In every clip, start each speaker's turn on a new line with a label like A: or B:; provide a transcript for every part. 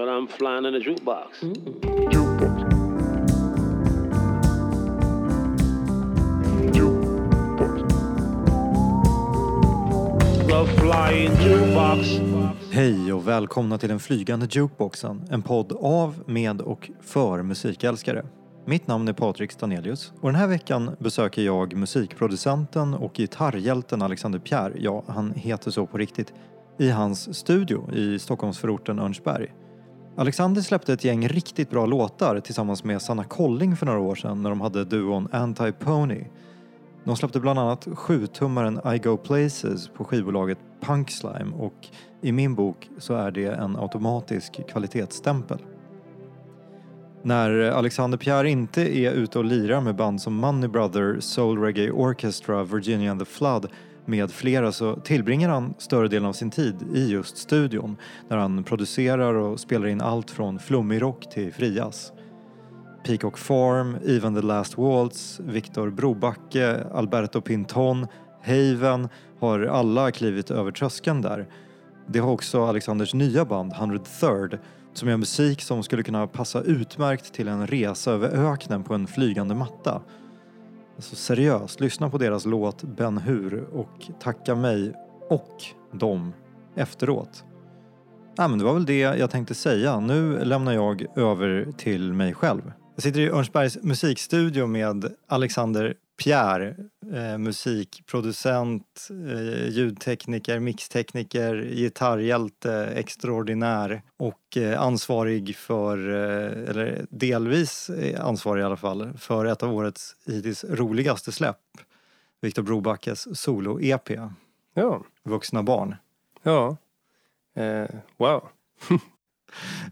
A: But I'm flying in a jukebox. The flying jukebox.
B: Hej och välkomna till den flygande jukeboxen. En podd av, med och för musikälskare. Mitt namn är Patrik Stanelius och den här veckan besöker jag musikproducenten och gitarrhjälten Alexander Pierre, ja han heter så på riktigt, i hans studio i Stockholmsförorten Örnsberg. Alexander släppte ett gäng riktigt bra låtar tillsammans med Sanna Colling för några år sedan när de hade duon Anti-Pony. De släppte bland annat sjutummaren I Go Places på skivbolaget Punkslime och i min bok så är det en automatisk kvalitetsstämpel. När Alexander Pierre inte är ute och lirar med band som Money Brother, Soul Reggae Orchestra, Virginia and the Flood med flera så tillbringar han större delen av sin tid i just studion där han producerar och spelar in allt från flummig rock till frias. Peacock Farm, Even the Last Waltz, Viktor Brobacke, Alberto Pinton, Haven har alla klivit över tröskeln där. Det har också Alexanders nya band 103rd som gör musik som skulle kunna passa utmärkt till en resa över öknen på en flygande matta. Alltså seriöst, lyssna på deras låt Ben Hur och tacka mig och dem efteråt. Ja, men det var väl det jag tänkte säga. Nu lämnar jag över till mig själv. Jag sitter i Örnsbergs musikstudio med Alexander Pierre, eh, musikproducent, eh, ljudtekniker, mixtekniker, gitarrhjälte, extraordinär och eh, ansvarig för, eh, eller delvis ansvarig i alla fall, för ett av årets hittills roligaste släpp. Viktor Brobackes solo-EP,
C: Ja,
B: Vuxna barn.
C: ja. Eh, wow.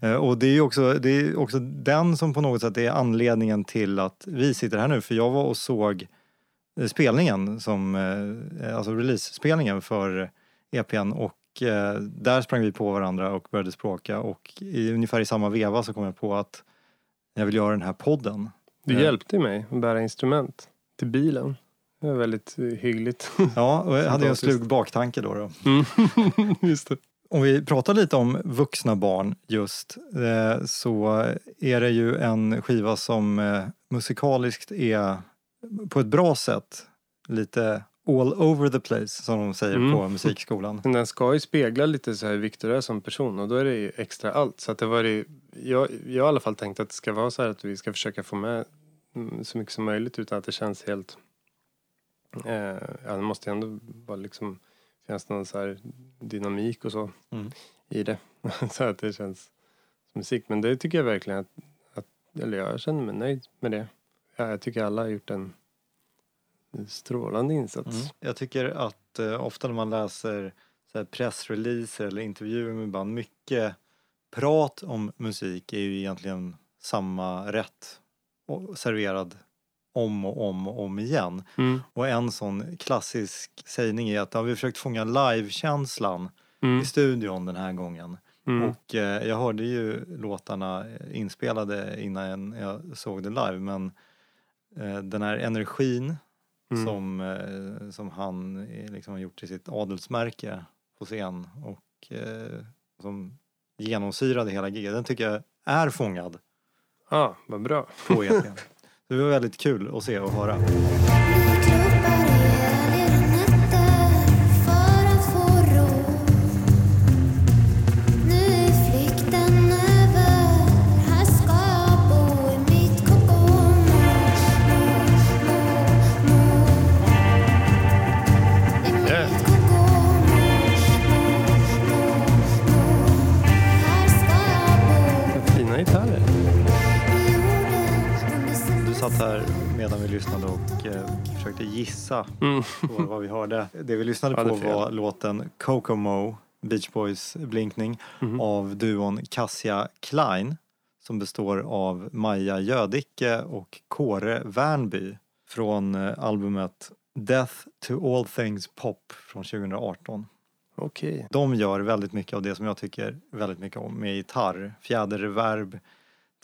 B: Eh, Och det är också, det är också den som på något sätt är anledningen till att vi sitter här nu. För jag var och såg spelningen, som, eh, alltså release-spelningen för EPn och eh, där sprang vi på varandra och började språka och i, ungefär i samma veva så kom jag på att jag vill göra den här podden.
C: Du
B: Eh.
C: hjälpte mig att bära instrument till bilen. Det var väldigt eh, hyggligt.
B: Ja, och jag hade ju en slug baktanke då. då.
C: Mm. Just det.
B: Om vi pratar lite om vuxna barn just eh, så är det ju en skiva som eh, musikaliskt är på ett bra sätt lite all over the place som de säger
C: Mm.
B: på musikskolan.
C: Den ska ju spegla lite så här hur Victor är som person och då är det ju extra allt. Så att det var det, jag, jag har i alla fall tänkt att det ska vara så här att vi ska försöka få med mm, så mycket som möjligt utan att det känns helt... Eh, ja, det måste ju ändå vara liksom finnas någon så här dynamik och så
B: Mm.
C: i det. så att det känns som musik. Men det tycker jag verkligen att, att eller jag känner mig nöjd med det. Ja, jag tycker alla har gjort en strålande insats.
B: Mm. Jag tycker att eh, ofta när man läser så pressreleaser eller intervjuer med band, mycket prat om musik är ju egentligen samma rätt och serverad om och om och om igen.
C: Mm.
B: Och en sån klassisk sägning är att ja, vi har försökt fånga livekänslan
C: Mm.
B: i studion den här gången.
C: Mm.
B: Och eh, jag hörde ju låtarna inspelade innan jag såg det live men eh, den här energin
C: Mm.
B: som, eh, som han eh, liksom har gjort till sitt adelsmärke på scen och eh, som genomsyrade hela giget, den tycker jag är fångad
C: Ja, vad bra.
B: på EPn. Det var väldigt kul att se och höra.
C: Fina gitarrer.
B: Du satt här medan vi lyssnade och eh, försökte gissa
C: Mm.
B: på vad vi hörde. Det vi lyssnade på var låten Kokomo, Beach Boys blinkning
C: Mhm.
B: av duon Cassia Klein som består av Maja Jödicke och Kåre Wernby från eh, albumet Death to All Things Pop från 2018.
C: Okej.
B: De gör väldigt mycket av det som jag tycker väldigt mycket om med gitarr. Fjäderreverb,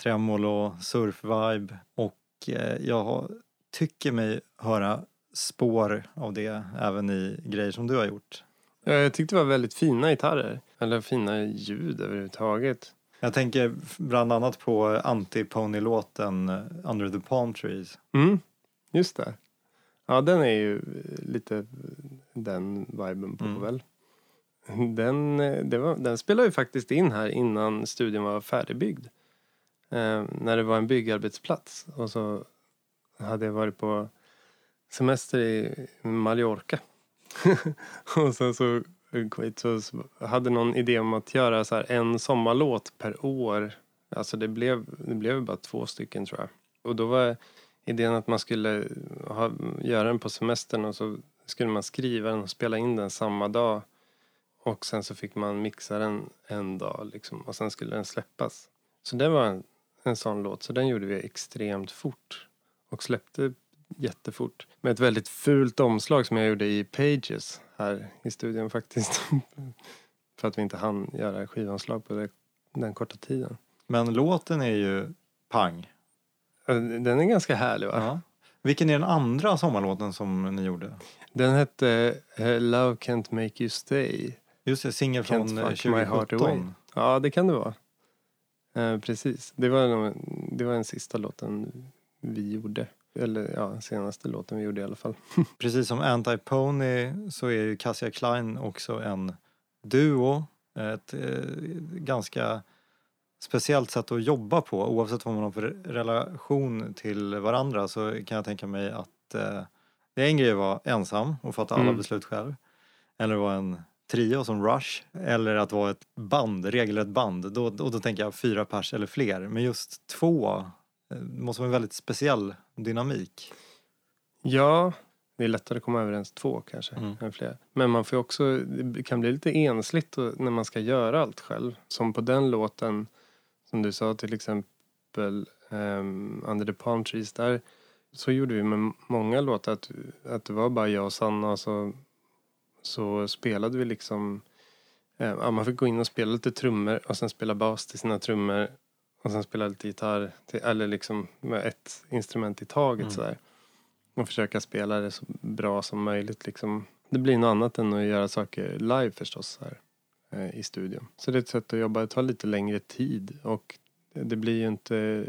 B: tremolo, surfvibe och eh, jag har, tycker mig höra spår av det även i grejer som du har gjort.
C: Ja, jag tyckte det var väldigt fina gitarrer. Eller fina ljud överhuvudtaget.
B: Jag tänker bland annat på anti-pony-låten eh, Under the Palm Trees.
C: Mm, just det. Ja, den är ju lite den viben på
B: Mm.
C: väl. Den, eh, det var, den spelade ju faktiskt in här innan studion var färdigbyggd. Eh, när det var en byggarbetsplats. Och så hade jag varit på semester i Mallorca. och sen så, så så hade någon idé om att göra så här en sommarlåt per år. Alltså det blev, det blev bara två stycken tror jag. Och då var idén att man skulle ha, göra den på semestern och så skulle man skriva den och spela in den samma dag. Och sen så fick man mixa den en dag liksom, och sen skulle den släppas. Så det var en, en sån låt, så den gjorde vi extremt fort. Och släppte jättefort. Med ett väldigt fult omslag som jag gjorde i Pages här i studion faktiskt. För att vi inte hann göra skivomslag på det, den korta tiden.
B: Men låten är ju pang.
C: Den är ganska härlig va?
B: Ja. Vilken är den andra sommarlåten som ni gjorde?
C: Den hette eh, Love Can't Make You Stay.
B: Just det, singel från eh,
C: fuck my heart away.
B: 2017.
C: Ja, det kan det vara. Eh, precis. Det var, nog- det var den sista låten vi gjorde. Eller ja, senaste låten vi gjorde i alla fall.
B: Precis som Anti-Pony så är ju Cassia Klein också en duo. Ett eh, ganska speciellt sätt att jobba på. Oavsett vad man har för relation till varandra så kan jag tänka mig att eh, det är en grej att vara ensam och fatta alla
C: Mm.
B: beslut själv. Eller vara en trio som Rush. Eller att vara ett band, regelrätt band. Då, och då tänker jag fyra pers eller fler. Men just två eh, måste vara en väldigt speciell dynamik.
C: Ja, det är lättare att komma överens två kanske
B: Mm.
C: än fler. Men man får också, det kan bli lite ensligt när man ska göra allt själv. Som på den låten som du sa till exempel um, Under the Palm Trees där så gjorde vi med många låtar att, att det var bara jag och Sanna och så, så spelade vi liksom eh, ja, man fick gå in och spela lite trummor och sen spela bas till sina trummor och sen spela lite gitarr till, eller liksom med ett instrument i taget
B: Mm.
C: sådär. Och försöka spela det så bra som möjligt liksom. Det blir något annat än att göra saker live förstås här eh, i studion. Så det är ett sätt att jobba, det tar lite längre tid och det blir ju inte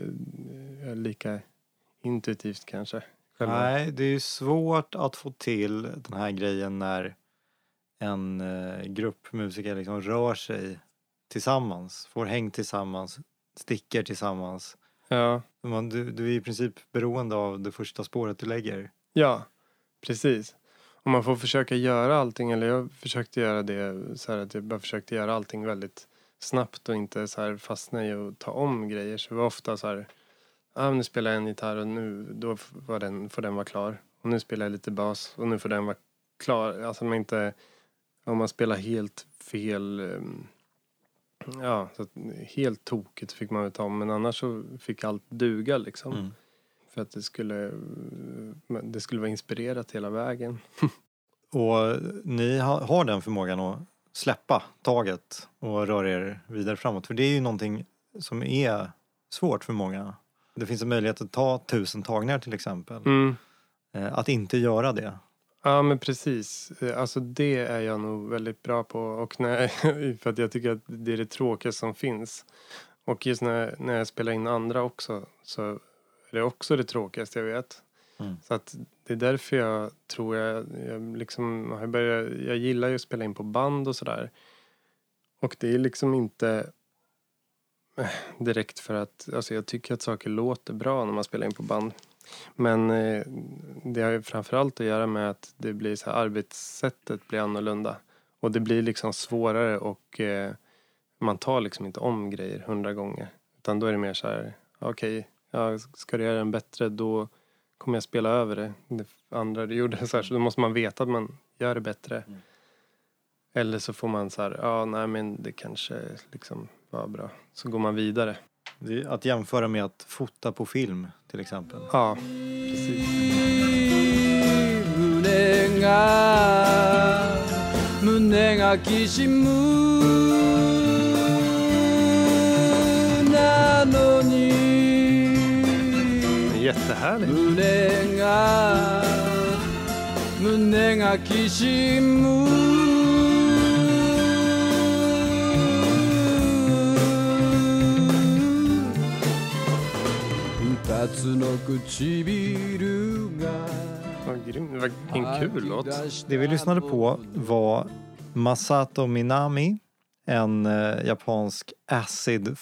C: eh, lika intuitivt kanske. Själva-
B: Nej, det är ju svårt att få till den här grejen när en eh, grupp musiker liksom rör sig tillsammans, får häng tillsammans, sticker tillsammans.
C: Ja,
B: Man, du, du är i princip beroende av det första spåret du lägger.
C: ja, precis. Och man får försöka göra allting, eller jag försökte göra det så här att jag bara försökte göra allting väldigt snabbt och inte så här fastna i att ta om grejer. Så det var ofta så här, ah, nu spelar jag en gitarr och nu då var den, får den vara klar. Och nu spelar jag lite bas och nu får den vara klar. Alltså man inte, om man spelar helt fel, ehm, ja, så helt tokigt fick man väl ta. Men annars så fick allt duga liksom.
B: Mm.
C: För att det skulle, det skulle vara inspirerat hela vägen.
B: Och ni ha, har den förmågan att släppa taget och röra er vidare framåt. För det är ju någonting som är svårt för många. Det finns en möjlighet att ta tusen tagningar till exempel.
C: Mm.
B: Eh, Att inte göra det.
C: Ja men precis. Eh, Alltså det är jag nog väldigt bra på. Och när, för att jag tycker att det är det tråkigaste som finns. Och just när, när jag spelar in andra också så är det också det tråkigaste jag vet.
B: Mm.
C: Så att det är därför jag tror jag, jag liksom har börjat, jag gillar ju att spela in på band och sådär. Och det är liksom inte eh, direkt för att, alltså jag tycker att saker låter bra när man spelar in på band. Men eh, det har ju framförallt att göra med att det blir så här, arbetssättet blir annorlunda. Och det blir liksom svårare och eh, man tar liksom inte om grejer hundra gånger. Utan då är det mer så här, okej, ja, ska du göra den bättre då kommer jag spela över det. Det andra du gjorde så här, så då måste man veta att man gör det bättre.
B: Mm.
C: Eller så får man så här, ja nej men det kanske liksom var bra. Så går man vidare.
B: Att jämföra med att fota på film till exempel.
C: Ja, precis. Jättehärligt.
D: 夏の唇が
C: Vad grym. Det var en kul låt.
B: Det vi lyssnade på var Masato Minami, en eh, japansk acid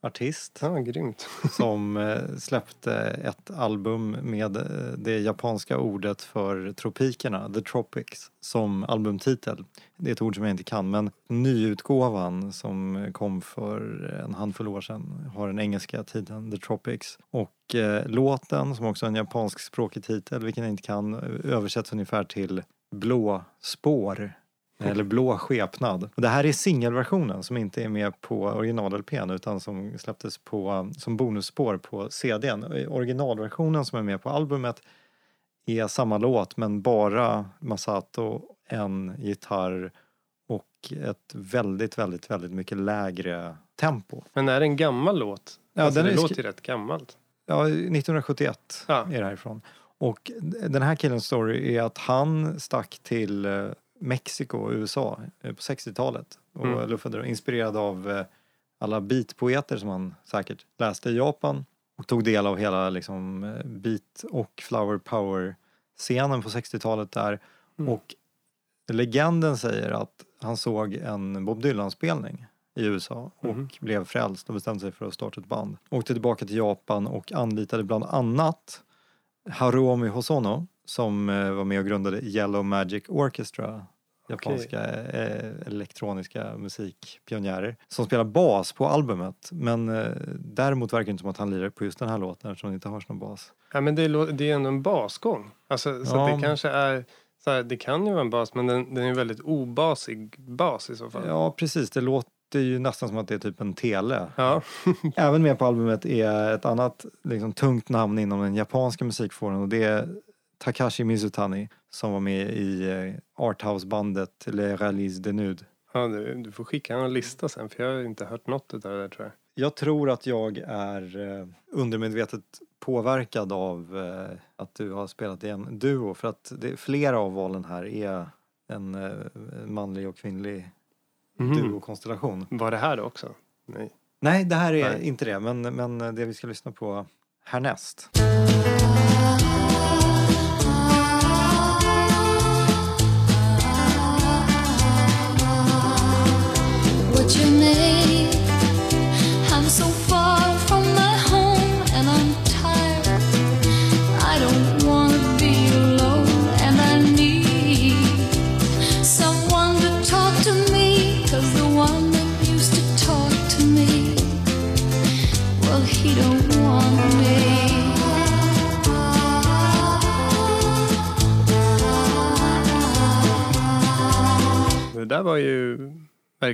B: folk-artist
C: Ja, grymt.
B: som eh, släppte ett album med eh, det japanska ordet för tropikerna, the tropics, som albumtitel. Det är ett ord som jag inte kan, men nyutgåvan som kom för en handfull år sedan har den engelska titeln The Tropics. Och eh, låten, som också är en japansk språkig titel, vilken jag inte kan, översätts ungefär till blå spår eller blå skepnad. Och det här är singelversionen som inte är med på original-LPn utan som släpptes på, som bonusspår på CDn. Originalversionen som är med på albumet är samma låt men bara Masato, en gitarr och ett väldigt, väldigt, väldigt mycket lägre tempo.
C: Men är det en gammal låt?
B: Ja,
C: alltså,
B: den
C: det
B: är
C: låter ju rätt gammalt.
B: Ja, 1971
C: Ja.
B: är det härifrån. Och den här killens story är att han stack till eh, Mexiko och USA eh, på 60-talet och
C: Mm.
B: luffade inspirerad av eh, alla beatpoeter som han säkert läste i Japan och tog del av hela liksom, eh, beat och flower power-scenen på 60-talet där.
C: Mm.
B: Och legenden säger att han såg en Bob Dylan-spelning i USA och
C: Mhm.
B: blev frälst och bestämde sig för att starta ett band. Åkte tillbaka till Japan och anlitade bland annat Haruomi Hosono som eh, var med och grundade Yellow Magic Orchestra japanska eh, elektroniska musikpionjärer som spelar bas på albumet men eh, däremot verkar det inte som att han lirar på just den här låten eftersom det inte hörs någon bas.
C: Ja, men det är, det är ändå en basgång. Alltså, så
B: Ja.
C: det kanske är... Så här, det kan ju vara en bas, men den, den är väldigt obasig bas i så fall.
B: Ja precis, det låter ju nästan som att det är typ en tele.
C: Ja.
B: Även med på albumet är ett annat liksom, tungt namn inom den japanska musikformen och det är Takashi Mizutani som var med i eh, arthouse-bandet Le Ralise de Nude.
C: Ja, du, du får skicka en lista sen, för jag har inte hört något av det där tror jag.
B: Jag tror att jag är eh, undermedvetet påverkad av eh, att du har spelat i en duo för att det, flera av valen här är en manlig och kvinnlig
C: Mhm.
B: duokonstellation.
C: Var det här då också? Nej.
B: Nej, det här är
C: Nej.
B: inte det, men, men det vi ska lyssna på härnäst.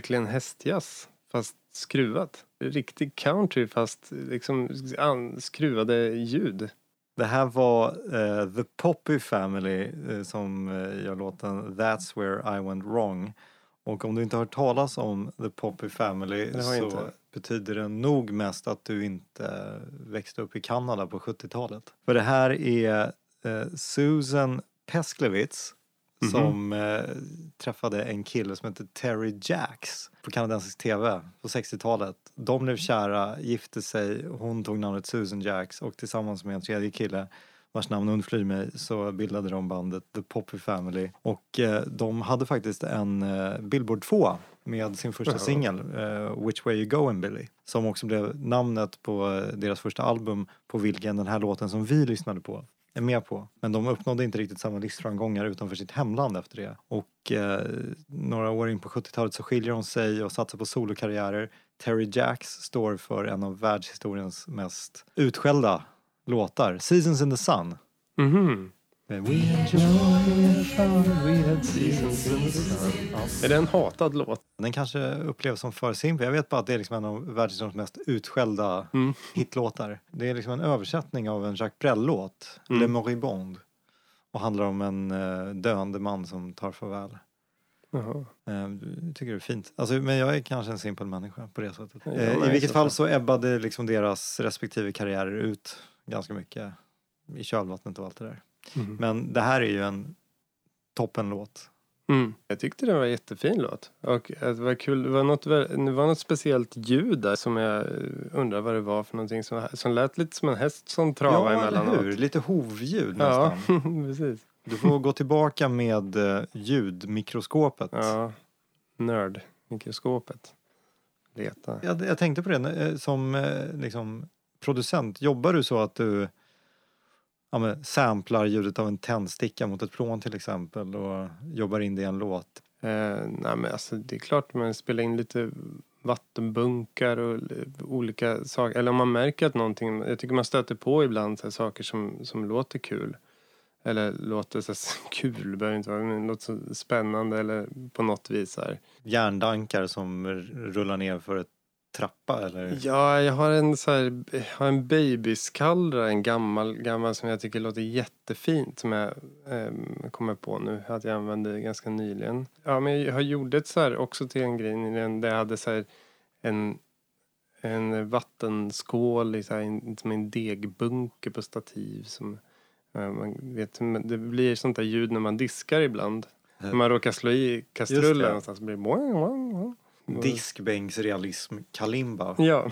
C: Verkligen hästjazz, fast skruvat. Riktig country, fast liksom skruvade ljud.
B: Det här var eh, The Poppy Family eh, som eh, gör låten That's Where I Went Wrong. Och om du inte har hört talas om The Poppy Family så
C: inte.
B: betyder det nog mest att du inte växte upp i Kanada på 70-talet. För det här är Susan Pesklevitz
C: Mhm.
B: som eh, träffade en kille som heter Terry Jacks på kanadensisk tv på 60-talet. De blev kära, gifte sig, hon tog namnet Susan Jacks och tillsammans med en tredje kille vars namn undflyr mig så bildade de bandet The Poppy Family och eh, de hade faktiskt en eh, Billboard 2 med sin första singel eh, Which Way You Goin' Billy som också blev namnet på eh, deras första album på vilken den här låten som vi lyssnade på är med på. Men de uppnådde inte riktigt samma livsframgångar utanför sitt hemland efter det. Och eh, några år in på 70-talet så skiljer de sig och satsar på solokarriärer. Terry Jacks står för en av världshistoriens mest utskällda låtar, Seasons in the Sun.
C: Mhm. Mhm.
B: We enjoy fun we had seasons.
C: Är det en hatad låt?
B: Den kanske upplevs som för simpel. Jag vet bara att det är liksom en av världshistoriens mest utskällda
C: Mm.
B: hitlåtar. Det är liksom en översättning av en Jacques Brel-låt,
C: Mm.
B: Le Moribond. Och handlar om en eh, döende man som tar farväl.
C: Jaha.
B: Eh, Jag tycker det är fint. Alltså, men jag är kanske en simpel människa på det sättet.
C: Ja,
B: Eh, I vilket
C: så
B: fall
C: fall.
B: så ebbade liksom deras respektive karriärer ut ganska mycket i kölvattnet och allt det där.
C: Mhm.
B: Men det här är ju en toppenlåt.
C: Mm. Jag tyckte det var en jättefin låt. Och att det var kul. Det var något, det var något speciellt ljud där som jag eh, undrar vad det var för någonting. Som, som lät lite som en häst som travade
B: Ja,
C: emellanåt.
B: hur? Lite hovljud
C: Ja,
B: nästan.
C: precis.
B: Du får gå tillbaka med eh, ljudmikroskopet.
C: Ja, nörd. Mikroskopet. Leta.
B: Jag, jag tänkte på det, eh, som eh, liksom, producent, jobbar du så att du ja, men, samplar ljudet av en tändsticka mot ett plån till exempel och jobbar in det i en låt?
C: Eh, nej men alltså det är klart man spelar in lite vattenbunkar och olika saker. Eller om man märker att någonting, jag tycker man stöter på ibland så saker som, som låter kul. Eller låter så här, kul, behöver inte vara, men låter så spännande eller på något vis här.
B: Järndankar som rullar ner för ett trappa eller?
C: Ja, jag har en så här, jag har en babyskallra, en gammal, gammal som jag tycker låter jättefint som jag eh, kommer på nu att jag använde ganska nyligen. Ja, men jag har gjort ett så här också till en grej där jag hade så här en, en vattenskål i så här, en, som en degbunke på stativ som eh, man vet, det blir sånt där ljud när man diskar ibland. När man råkar slå i kastrullen någonstans så blir det boing, boing, boing.
B: Diskbänksrealism, kalimba.
C: Ja,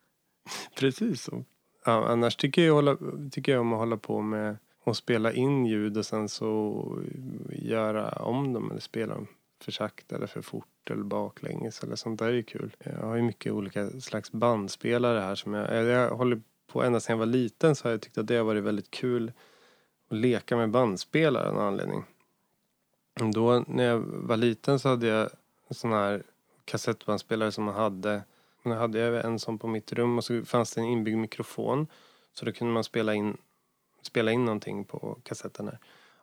C: precis så. Ja, annars tycker jag, hålla, tycker jag om att hålla på med att spela in ljud och sen så göra om dem eller spela dem för sakta eller för fort eller baklänges eller sånt där är kul. Jag har ju mycket olika slags bandspelare här som jag, jag håller på ända sedan jag var liten så har jag tyckt att det har varit väldigt kul att leka med bandspelare av någon anledning. Då när jag var liten så hade jag en sån här kassettbandspelare som man hade. Nu hade jag en sån på mitt rum och så fanns det en inbyggd mikrofon. Så då kunde man spela in, spela in någonting på kassetten här.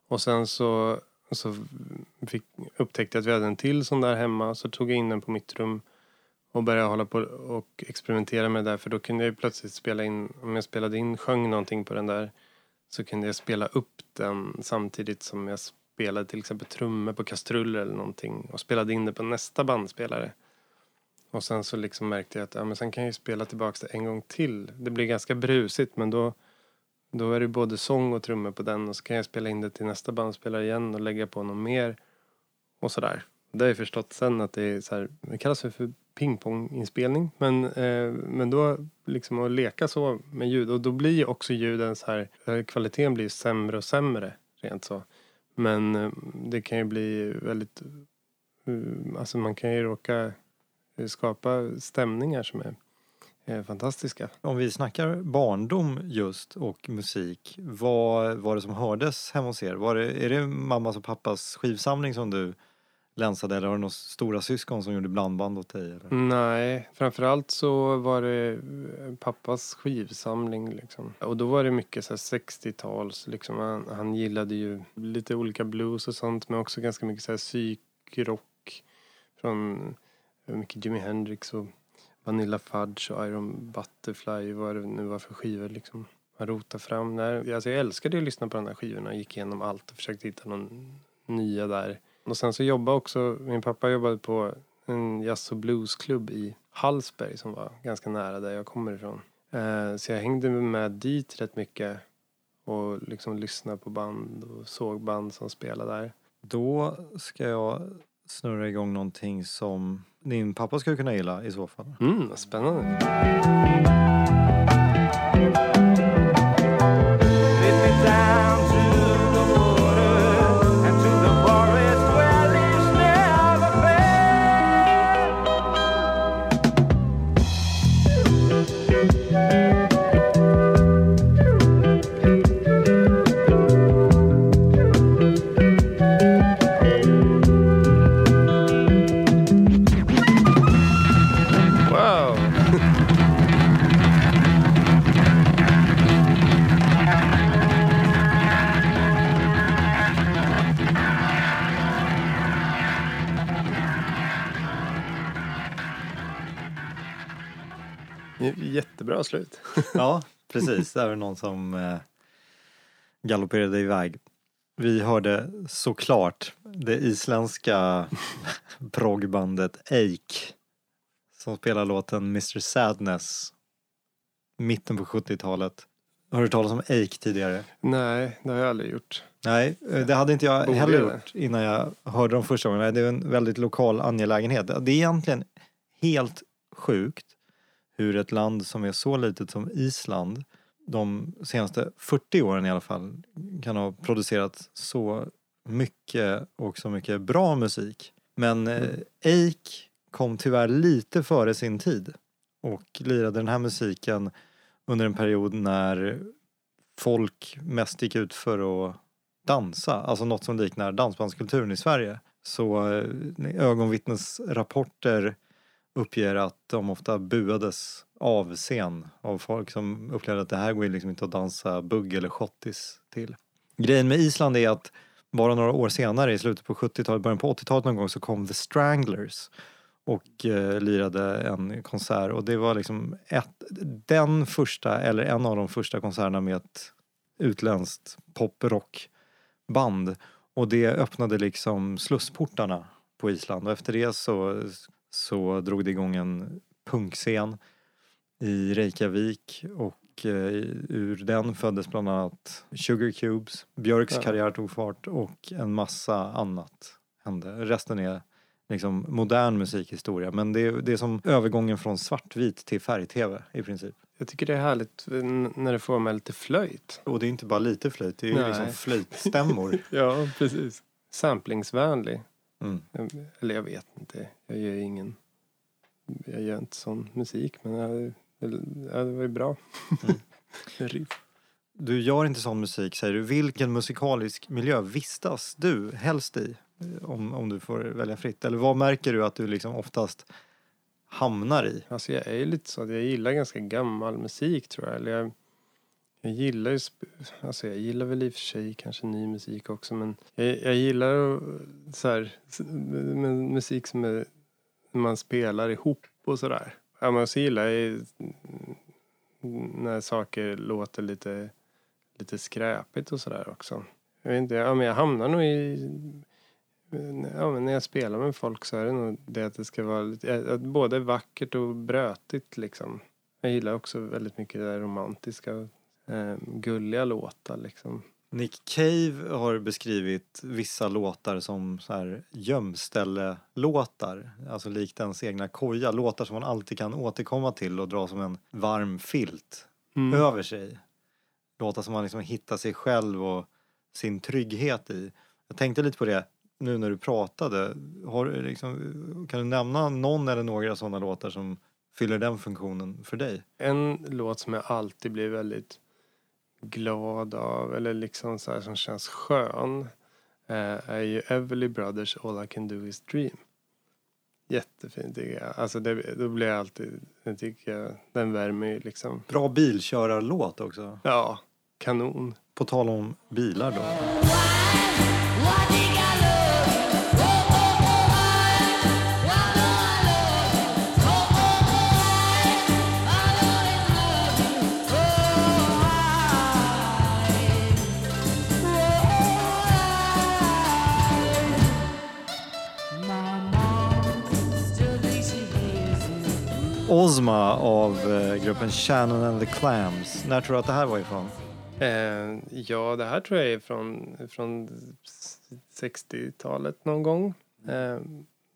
C: Och sen så, så fick, upptäckte jag att vi hade en till sån där hemma. Så tog jag in den på mitt rum och började hålla på och experimentera med det där. För då kunde jag plötsligt spela in, om jag spelade in, sjöng någonting på den där. Så kunde jag spela upp den samtidigt som jag spelade till exempel trummor på kastruller eller någonting. Och spelade in det på nästa bandspelare. Och sen så liksom märkte jag att ja, men sen kan jag ju spela tillbaka det en gång till. Det blir ganska brusigt men då, då är det både sång och trummor på den och så kan jag spela in det till nästa bandspelare igen och lägga på något mer. Och sådär. Det har jag förstått sen att det är så här, det kallas för pingponginspelning. Men, eh, men då liksom att leka så med ljud och då blir också ljuden så här, eh, kvaliteten blir sämre och sämre rent så. Men eh, det kan ju bli väldigt, eh, alltså man kan ju råka skapa stämningar som är eh, fantastiska.
B: Om vi snackar barndom just och musik, vad var det som hördes hemma hos er? Var det, är det mammas och pappas skivsamling som du länsade eller har du några stora syskon som gjorde blandband åt dig? Eller?
C: Nej, framförallt så var det eh, pappas skivsamling liksom. Och då var det mycket så 60-tals liksom. Han, han gillade ju lite olika blues och sånt men också ganska mycket så här psykrock från eh, mycket Jimi Hendrix och Vanilla Fudge och Iron Butterfly vad det nu var för skivor liksom. Man rotade fram där. Alltså jag älskade att lyssna på de här skivorna. Gick igenom allt och försökte hitta någon nya där. Och sen så jobbade också, min pappa jobbade på en jazz och bluesklubb i Hallsberg som var ganska nära där jag kommer ifrån. Eh, så jag hängde med dit rätt mycket och liksom lyssnade på band och såg band som spelade där.
B: Då ska jag snurra igång någonting som din pappa skulle kunna gilla i så fall.
C: Mm, spännande. Jättebra slut.
B: Ja, precis. Där är någon som eh, galopperade iväg. Vi hörde såklart det isländska proggbandet Ake som spelar låten Mr Sadness mitten på 70-talet. Har du talas om Ake tidigare?
C: Nej, det har jag aldrig gjort.
B: Nej, eh, det hade inte jag
C: Borde
B: heller
C: det?
B: gjort innan jag hörde dem första gången. Det är en väldigt lokal angelägenhet. Det är egentligen helt sjukt hur ett land som är så litet som Island de senaste 40 åren i alla fall kan ha producerat så mycket och så mycket bra musik. Men eh, Eik kom tyvärr lite före sin tid och lirade den här musiken under en period när folk mest gick ut för att dansa, alltså något som liknar dansbandskulturen i Sverige. Så eh, ögonvittnesrapporter uppger att de ofta buades av scen av folk som upplevde att det här går ju liksom inte att dansa bugg eller schottis till. Grejen med Island är att bara några år senare, i slutet på 70-talet, början på 80-talet någon gång, så kom The Stranglers och eh, lirade en konsert. Och det var liksom ett, den första, eller en av de första konserterna med ett utländskt poprockband. Och det öppnade liksom slussportarna på Island. Och efter det så, så drog det igång en punkscen i Reykjavik och eh, ur den föddes bland annat Sugar Cubes, Björks
C: Ja.
B: karriär tog fart och en massa annat hände. Resten är liksom modern musikhistoria men det är, det är som övergången från svartvit till färg-tv i princip.
C: Jag tycker det är härligt när det får med lite flöjt.
B: Och det är inte bara lite flöjt, det är ju liksom flöjtstämmor.
C: Ja, precis. Samplingsvänlig.
B: Mm.
C: Eller jag vet inte. Jag gör ingen... Jag gör inte sån musik, men jag, det var ju bra.
B: Mm. Du gör inte sån musik säger du. Vilken musikalisk miljö vistas du helst i? Om, om du får välja fritt. Eller vad märker du att du liksom oftast hamnar i?
C: Alltså jag är ju lite så att jag gillar ganska gammal musik tror jag. Eller jag, jag gillar ju, alltså jag gillar väl i och för sig kanske ny musik också men jag, jag gillar så här, musik som är, man spelar ihop och sådär. Ja, men så gillar jag mm, när saker låter lite, lite skräpigt och sådär också. Jag vet inte, ja, men jag hamnar nog i Ja, men när jag spelar med folk så är det nog det att det ska vara lite, eh, att både vackert och brötigt liksom. Jag gillar också väldigt mycket det där romantiska, eh, gulliga låtar liksom.
B: Nick Cave har beskrivit vissa låtar som så här gömställe-låtar. Alltså likt ens egna koja. Låtar som man alltid kan återkomma till och dra som en varm filt
C: Mm.
B: över sig. Låtar som man liksom hittar sig själv och sin trygghet i. Jag tänkte lite på det nu när du pratade. Har, du liksom, kan du nämna någon eller några sådana låtar som fyller den funktionen för dig?
C: En låt som jag alltid blir väldigt glad av eller liksom så här som känns skön eh, är ju Everly Brothers All I Can Do Is Dream. Jättefint tycker jag. Alltså det, då blir jag alltid, det tycker jag, den värmer ju liksom.
B: Bra bilkörarlåt också.
C: Ja, kanon.
B: På tal om bilar då. Ozma av eh, gruppen Shannon and the Clams. När tror du att det här var ifrån?
C: Eh, ja, det här tror jag är från, från 60-talet någon gång. Eh,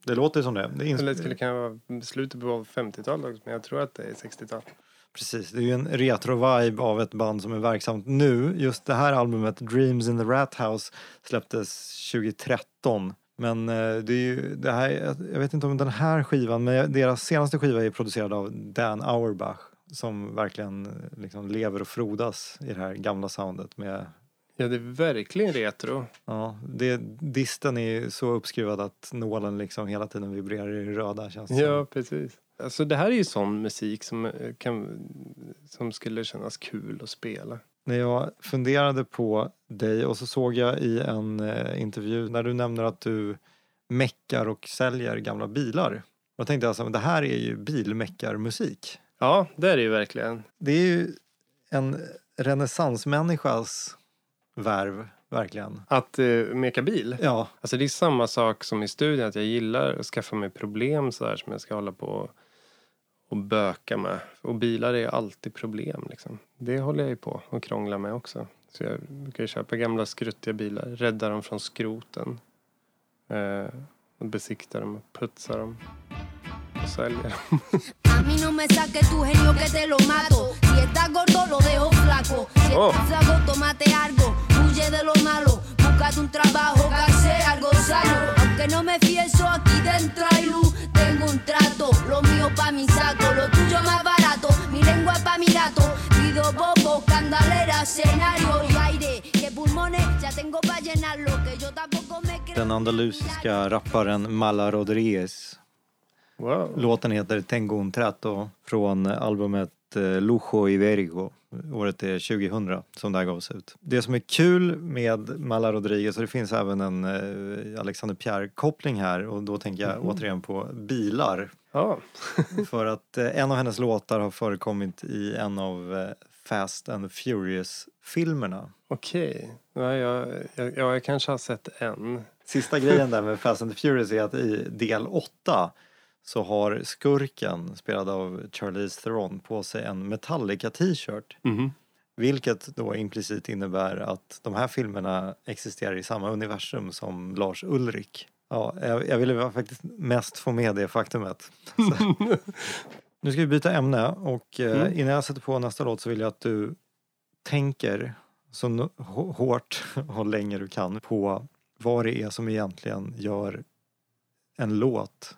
B: Det låter som det. det är
C: eller det skulle kunna vara slutet på 50-talet också, men jag tror att det är 60-tal.
B: Precis, det är ju en retro-vibe av ett band som är verksamt nu. Just det här albumet, Dreams in the Rat House, släpptes 2013. Men eh, det är ju det här, jag vet inte om den här skivan, men deras senaste skiva är producerad av Dan Auerbach som verkligen eh, liksom lever och frodas i det här gamla soundet med
C: Ja, det är verkligen retro.
B: Ja, det, disten är så uppskruvad att nålen liksom hela tiden vibrerar i det röda känns det
C: Ja,
B: som.
C: precis. Alltså det här är ju sån musik som, eh, kan, som skulle kännas kul att spela.
B: När jag funderade på dig och så såg jag i en eh, intervju när du nämner att du meckar och säljer gamla bilar. Då tänkte jag men det här är ju bilmeckarmusik.
C: Ja, det är det ju verkligen.
B: Det är ju en renässansmänniskas värv, verkligen.
C: Att uh, meka bil.
B: Ja,
C: Alltså det är samma sak som i studion, att jag gillar att skaffa mig problem så här som jag ska hålla på och, och böka med. Och bilar är alltid problem liksom. Det håller jag ju på och krånglar med också. Så jag brukar köpa gamla skruttiga bilar, rädda dem från skroten. Eh, och besikta dem och putsa dem. Och sälja dem. Oh.
E: Tengo un trato, lo mío pa' mi saco. Lo tuyo más barato, mi lengua pa' mi gato. Pido bobo, candalera, escenario y aire. Que pulmones ya tengo pa' llenarlo. Que yo tampoco me creo.
B: Den andalusiska rapparen Mala Rodriguez.
C: Wow.
B: Låten heter Tengo un trato från albumet eh, Lujo y Vergo. Året är 2000 som det här gavs ut. Det som är kul med Mala Rodriguez, och det finns även en eh, Alexander Pierre-koppling här och då tänker jag återigen på bilar.
C: Ja.
B: För att eh, en av hennes låtar har förekommit i en av eh, Fast and Furious-filmerna.
C: Okej. Ja, jag, jag, ja, jag kanske har sett en.
B: Sista grejen där med Fast and Furious är att i del 8 så har skurken, spelad av Charlize Theron, på sig en Metallica t-shirt. Vilket då implicit innebär att de här filmerna existerar i samma universum som Lars Ulrik. Ja, jag, jag ville faktiskt mest få med det faktumet. Nu ska vi byta ämne och eh, innan jag sätter på nästa låt så vill jag att du tänker så hårt och länge du kan på vad det är som egentligen gör en låt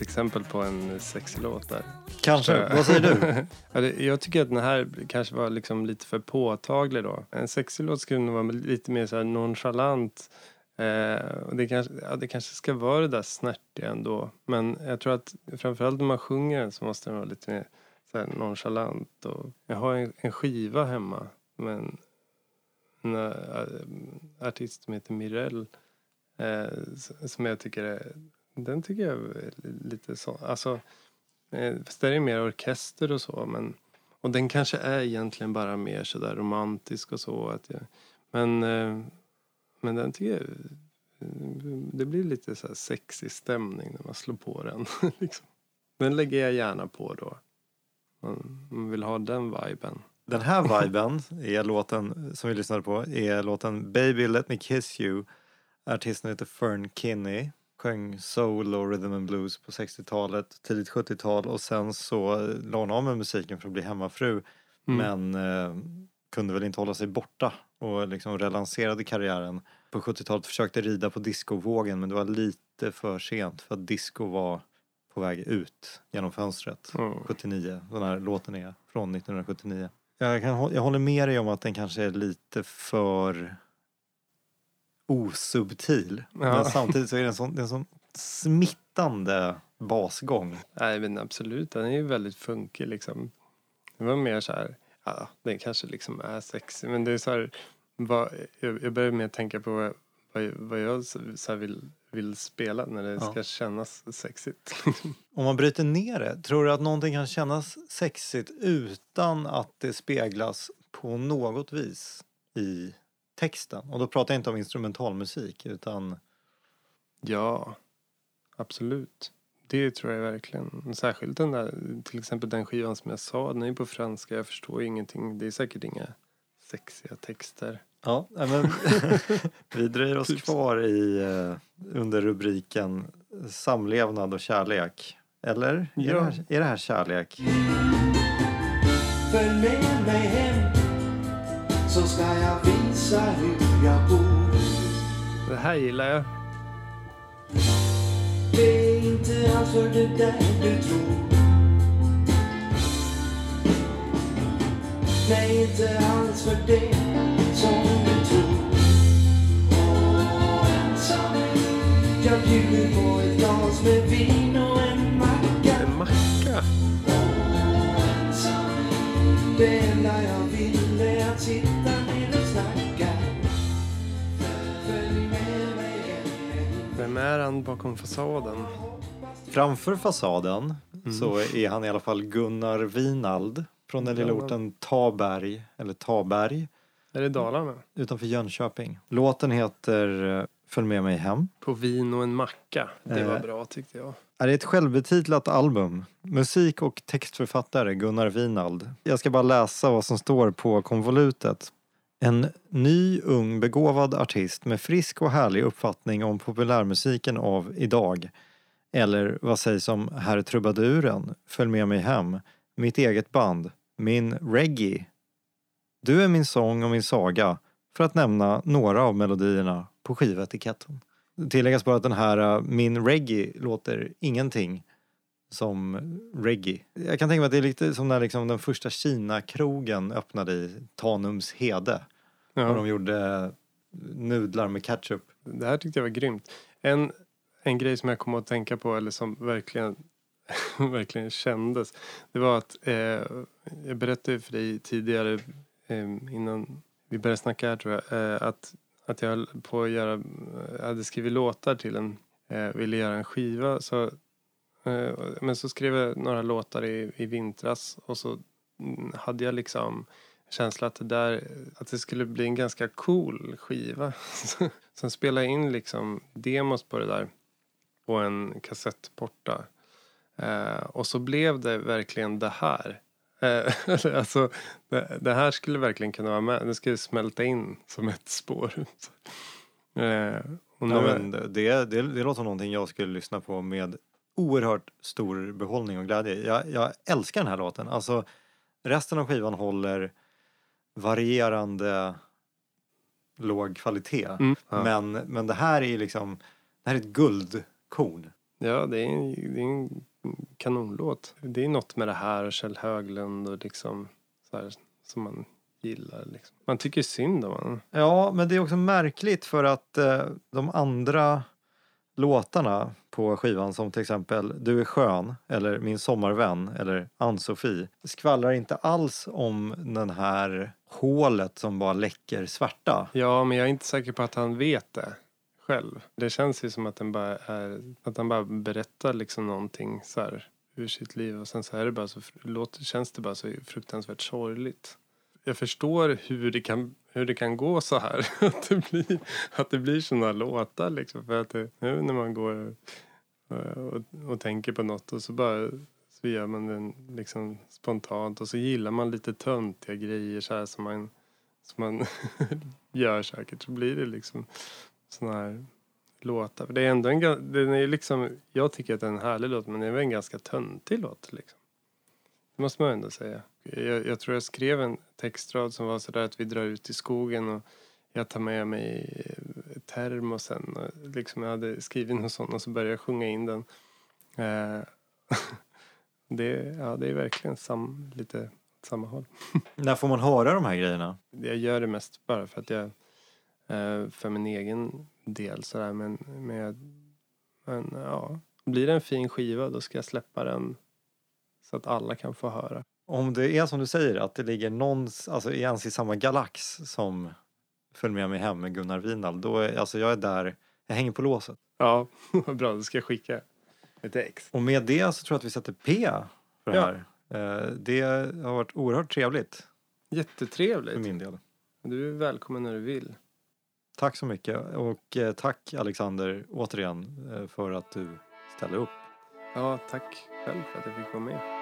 C: ett exempel på en sexig låt där.
B: Kanske, vad säger du?
C: Ja, det, jag tycker att den här kanske var liksom lite för påtaglig då. En sexig låt skulle nog vara lite mer så här nonchalant. Eh, och det, kanske, ja, det kanske ska vara det där snärtiga ändå. Men jag tror att framförallt när man sjunger den så måste den vara lite mer så här nonchalant. Och jag har en, en skiva hemma med en, en eh, artist som heter Mirelle. Eh, som jag tycker är, den tycker jag är lite så, alltså Eh, Fast där är mer orkester och så. Men, och den kanske är egentligen bara mer sådär romantisk och så. Att jag, men, eh, men den tycker jag... Det blir lite så här sexig stämning när man slår på den. liksom. Den lägger jag gärna på då. Man, man vill ha den viben.
B: Den här viben är låten som vi lyssnade på är låten Baby Let Me Kiss You. Artisten heter Fern Kinney. Sjöng soul och rhythm and blues på 60-talet, tidigt 70-tal och sen så la hon av med musiken för att bli hemmafru. Men eh, kunde väl inte hålla sig borta och liksom relanserade karriären. På 70-talet försökte rida på discovågen men det var lite för sent för att disco var på väg ut genom fönstret.
C: Mm.
B: 79. Den här låten är från 1979. Jag, kan, jag håller med dig om att den kanske är lite för osubtil. Men
C: Ja.
B: samtidigt så är det en sån, det en sån smittande basgång.
C: Nej men absolut, den är ju väldigt funkig liksom. Det var mer så här, ja den kanske liksom är sexig men det är så här, vad, jag, jag börjar mer tänka på vad, vad, vad jag så vill, vill spela när det
B: Ja.
C: ska kännas sexigt.
B: Om man bryter ner det, tror du att någonting kan kännas sexigt utan att det speglas på något vis i texten? Och då pratar jag inte om instrumentalmusik utan
C: ja, absolut. Det tror jag verkligen. Särskilt den där, till exempel den skivan som jag sa, den är ju på franska, jag förstår ingenting. Det är säkert inga sexiga texter.
B: Ja, men vi dröjer oss kvar i, eh, under rubriken samlevnad och kärlek. Eller? Är,
C: Ja.
B: det, här, är det här kärlek?
F: Följ med mig hem så ska jag visa hur jag bor.
C: Det här gillar jag.
F: Det är inte alls för det där du tror. Nej, inte alls för det som du tror. Åh, ensam. Jag bjuder på ett glas med vin och en macka.
C: En macka.
F: Ensam. Det enda jag vill är att sitta
C: Vem är han bakom fasaden?
B: Framför fasaden
C: Mm.
B: så är han i alla fall Gunnar Winald från den lilla orten Taberg, eller Taberg,
C: Är det Dalarna?
B: utanför Jönköping. Låten heter eh, Följ med mig hem.
C: På vin och en macka. Det var
B: Eh.
C: bra tyckte jag.
B: är ett självbetitlat album. Musik och textförfattare Gunnar Winald. Jag ska bara läsa vad som står på konvolutet. En ny, ung, begåvad artist med frisk och härlig uppfattning om populärmusiken av idag. Eller vad sägs om Herr Trubaduren, Följ med mig hem, mitt eget band, min reggae. Du är min sång och min saga, för att nämna några av melodierna på skivetiketten. Tilläggas bara att den här äh, Min Reggae låter ingenting som reggae. Jag kan tänka mig att det är lite som när liksom den första Kina-krogen öppnade i Tanums hede. Och
C: Ja.
B: de gjorde nudlar med ketchup.
C: Det här tyckte jag var grymt. En, en grej som jag kom att tänka på, eller som verkligen, verkligen kändes. Det var att eh, jag berättade för dig tidigare eh, innan vi började snacka här tror jag. Eh, att, att jag höll på att göra, jag hade skrivit låtar till en, eh, ville göra en skiva. Så, eh, men så skrev jag några låtar i, i vintras och så mm, hade jag liksom känsla att det där, att det skulle bli en ganska cool skiva. Sen spelade jag in liksom demos på det där på en kassettporta. Eh, och så blev det verkligen det här. Eh, alltså, det, det här skulle verkligen kunna vara med. Det skulle smälta in som ett spår. eh, och nu,
B: Ja, men det, det, det låter som någonting jag skulle lyssna på med oerhört stor behållning och glädje. Jag, jag älskar den här låten. Alltså, resten av skivan håller varierande låg kvalitet.
C: Mm, ja.
B: Men, men det här är liksom, det här är ett guldkorn.
C: Ja, det är, en, det är en kanonlåt. Det är något med det här och Kjell Höglund och liksom så här, som man gillar. Liksom. Man tycker synd om honom.
B: Ja, men det är också märkligt för att eh, de andra låtarna på skivan som till exempel Du är skön eller Min sommarvän eller Ann-Sofie skvallrar inte alls om den här hålet som bara läcker svärta.
C: Ja, men jag är inte säker på att han vet det själv. Det känns ju som att, den bara är, att han bara berättar liksom någonting så här ur sitt liv och sen så är det bara så, låter, känns det bara så fruktansvärt sorgligt. Jag förstår hur det kan, hur det kan gå så här. Att det blir, att det blir såna låtar liksom. För att det, nu när man går eh, och, och, tänker på något och så bara så gör man den liksom spontant och så gillar man lite töntiga grejer så här som man, som man gör säkert så blir det liksom såna här låtar. För det är ändå en, den är liksom, jag tycker att det är en härlig låt men det är väl en ganska töntig låt liksom. Det måste man ändå säga. Jag, jag tror jag skrev en textrad som var sådär att vi drar ut i skogen och jag tar med mig eh, termosen. Och liksom jag hade skrivit någon sån och så började jag sjunga in den. Eh, det, ja, det är verkligen sam, lite samma håll.
B: När får man höra de här grejerna?
C: Jag gör det mest bara för att jag eh, för min egen del sådär men, men, jag, men ja. Blir det en fin skiva då ska jag släppa den så att alla kan få höra.
B: Om det är som du säger att det ligger någons, alltså ens i samma galax som Följ med mig hem med Gunnar Winald, då är, alltså jag är där, jag hänger på låset.
C: Ja, bra. Då ska jag skicka ett ex.
B: Och med det så tror jag att vi sätter P för det
C: Ja.
B: här. Eh, Det har varit oerhört trevligt för
C: Jättetrevligt.
B: min del.
C: Du är välkommen när du vill.
B: Tack så mycket och eh, tack Alexander återigen eh, för att du ställer upp.
C: Ja, tack själv för att jag fick vara med.